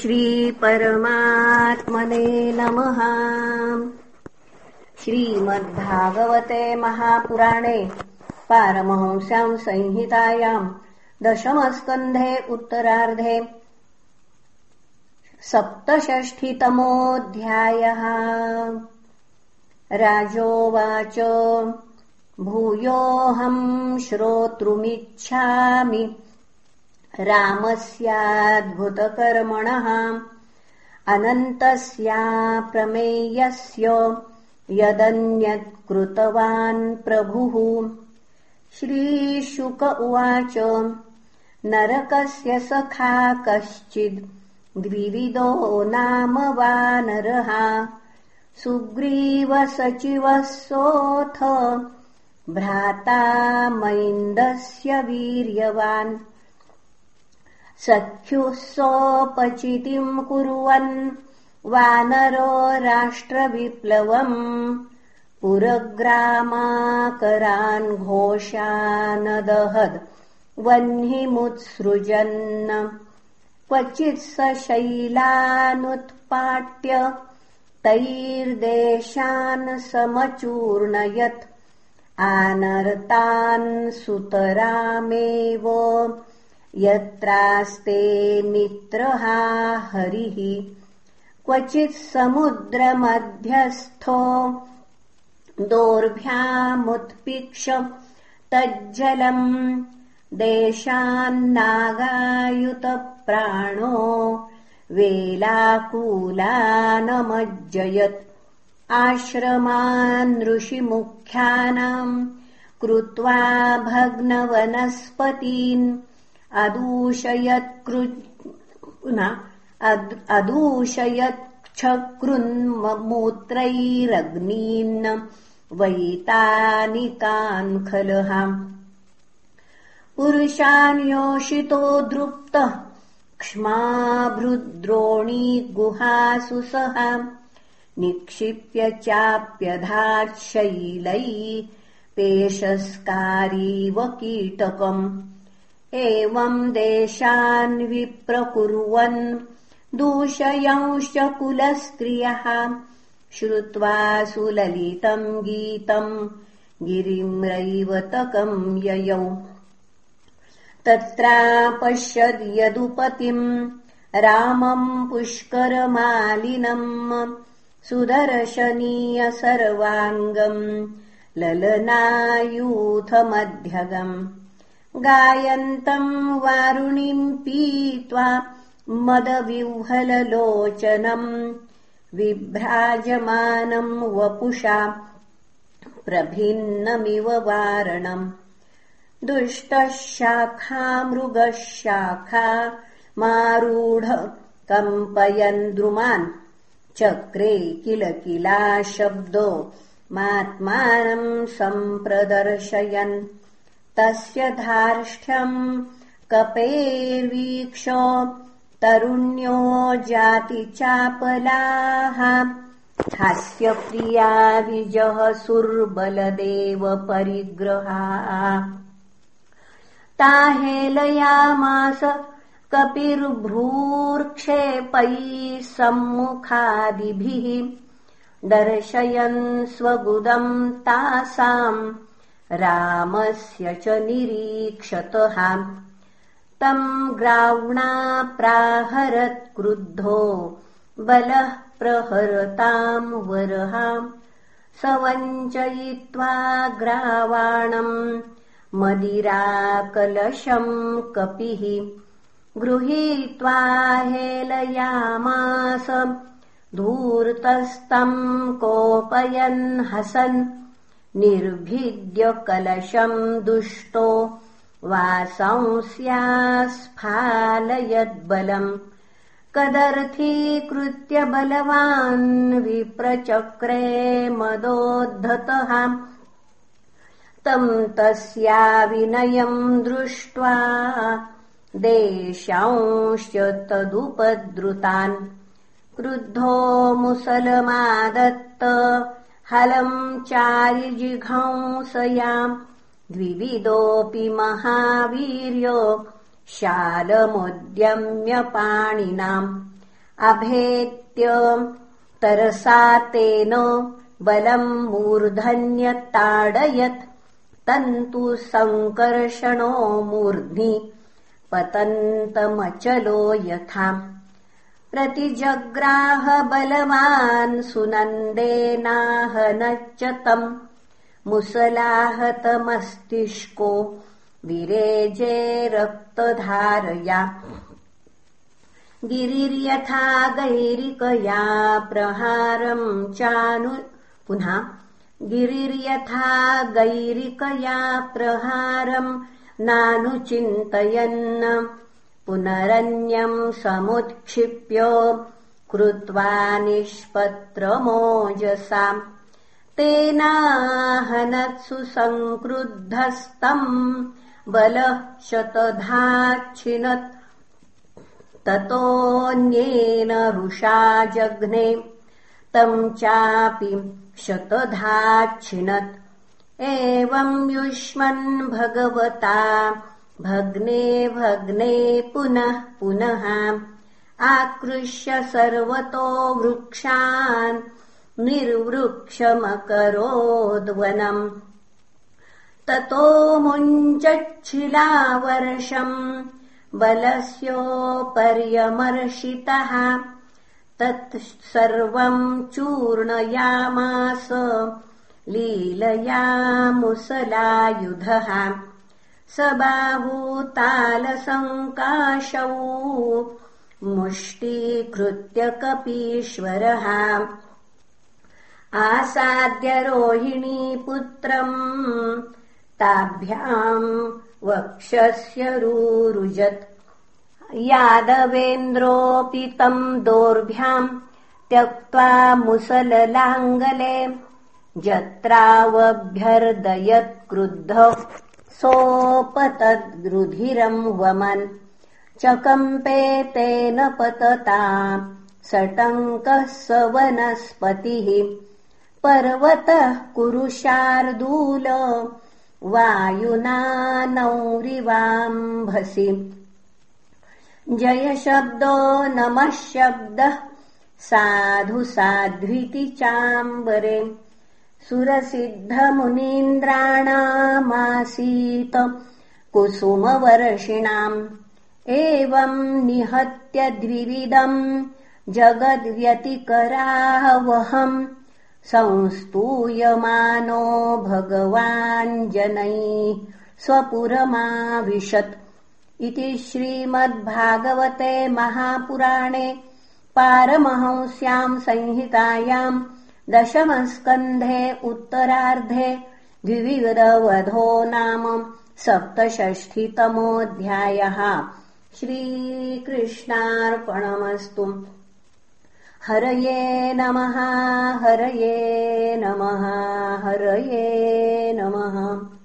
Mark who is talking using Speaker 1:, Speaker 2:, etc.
Speaker 1: श्रीपरमात्मने नमः। श्रीमद्भागवते महापुराणे पारमहंस्याम् संहितायाम् दशमस्कन्धे उत्तरार्धे सप्तषष्ठितमोऽध्यायः। राजोवाच भूयोऽहम् श्रोतृमिच्छामि रामस्याद्भुतकर्मणः। अनन्तस्या प्रमेयस्य यदन्यत्कृतवान् प्रभुः। श्रीशुक उवाच नरकस्य सखा कश्चिद् द्विविदो नाम वानरः सुग्रीवसचिवः सोऽथ भ्राता मैन्दस्य वीर्यवान् सख्युः सोपचितिम् कुर्वन् वानरो राष्ट्रविप्लवम् पुरग्रामाकरान् घोषानदहद् वह्निमुत्सृजन्। क्वचित् स शैलानुत्पाट्य तैर्देशान् समचूर्णयत्। आनर्तान् सुतरामेव यत्रास्ते मित्रहा हरिः क्वचित् समुद्रमध्यस्थो दोर्भ्यामुत्पिक्ष तज्जलम् देशान्नागायुतप्राणो वेलाकूलानमज्जयत्। आश्रमान् ऋषिमुख्यानाम् कृत्वा भग्नवनस्पतीन् अदूषयत्क्षकृन्मूत्रैरग्नीन् वैतानिकान् खलः। पुरुषान् योषितो दृप्तः क्ष्माभृद्रोणी गुहासु सह। निक्षिप्य चाप्यधाच्छैलै पेशस्कारीव कीटकम् एवम् देशान् विप्रकुर्वन् दूषयंश्च कुलस्त्रियः श्रुत्वा सुललितम् गीतम् गिरिम्रैवतकम् ययौ। तत्रापश्यद्यदुपतिम् रामम् पुष्करमालिनम् सुदर्शनीय सर्वाङ्गम् ललनायूथमध्यगम् गायन्तम् वारुणीम् पीत्वा मदविह्वललोचनम् विभ्राजमानम् वपुषा प्रभिन्नमिव वारणम् दुष्टः शाखा मृगः शाखा मारूढ कम्पयन् द्रुमान् चक्रे किल किला शब्दो मात्मानम् सम्प्रदर्शयन् तस्य धार्ष्ठ्यम् कपेर्वीक्ष तरुण्यो जातिचापलाः हास्यप्रिया विजः सुर्बलदेव परिग्रहा। ताहेलयामास कपिर्भ्रूर्क्षेपैः सम्मुखादिभिः दर्शयन् स्वगुदम् तासाम् रामस्य च निरीक्षतः। तम् ग्राव्णा प्राहरत्क्रुद्धो बलः प्रहरताम् वरहाम् स वञ्चयित्वा ग्रावाणम् मदिराकलशम् कपिः। गृहीत्वा हेलयामास धूर्तस्तम् कोपयन् हसन् निर्भिद्य कलशम् दुष्टो वासंस्यास्फालयद्बलम् कदर्थीकृत्य बलवान् विप्रचक्रे मदोद्धतः तम् तस्या विनयम् दृष्ट्वा देशांश्च तदुपद्रुतान् क्रुद्धो मुसलमादत्त हलम् चारिजिघंसयाम् द्विविदोऽपि महावीर्यो शालमुद्यम्य पाणिनाम् अभेत्य तरसा तेन बलम् मूर्धन्यताडयत् तन्तु सङ्कर्षणो मूर्ध्नि पतन्तमचलो यथा प्रतिजग्राह बलवान् सुनन्देनाहनच्च तम् मुसलाहतमस्तिष्को विरेजे रक्तधारया। गिरिर्यथा गैरिकया प्रहारम् चानु पुनः गिरिर्यथा गैरिकया प्रहारम् नानुचिन्तयन् पुनरन्यम् समुत्क्षिप्य कृत्वा निष्पत्रमोजसाम्। तेनाहनत्सु सङ्क्रुद्धस्तम् बलः शतधाच्छिनत्। ततोऽन्येन रुषा जघ्ने। तम् चापि शतधाच्छिनत्। एवम् युष्मन् भगवता भग्ने भग्ने पुनः पुनः आकृष्य सर्वतो वृक्षान् निर्वृक्षमकरोद्वनम्। ततो मुञ्चच्छिलावर्षम् बलस्योपर्यमर्शितः तत् सर्वम् चूर्णयामास लीलया मुसलायुधः स बाहूतालसङ्काशौ मुष्टीकृत्य कपीश्वरः आसाद्य रोहिणीपुत्रम् ताभ्याम् वक्षस्य रूरुजत्। यादवेन्द्रोऽपि तम् दोर्भ्याम् त्यक्त्वा मुसललाङ्गले जत्रावभ्यर्दयत् क्रुद्ध सोपतद्रुधिरम् वमन् चकम्पे तेन पतता सटङ्कः स वनस्पतिः पर्वतः कुरुशार्दूल वायुना नौरिवाम्भसि। जयशब्दो नमः शब्दः साधु साध्विति चाम्बरे सुरसिद्धमुनीन्द्राणामासीत कुसुमवर्षिणाम् एवम् निहत्य द्विविदम् जगद्व्यतिकरावहम् संस्तूयमानो जनैः स्वपुरमाविशत्। इति श्रीमद्भागवते महापुराणे पारमहंस्याम् संहितायाम् दशमस्कन्धे उत्तरार्धे द्विविदवधो नाम सप्तषष्ठितमोऽध्यायः। श्रीकृष्णार्पणमस्तु। हरये नमः हरये नमः हरये नमः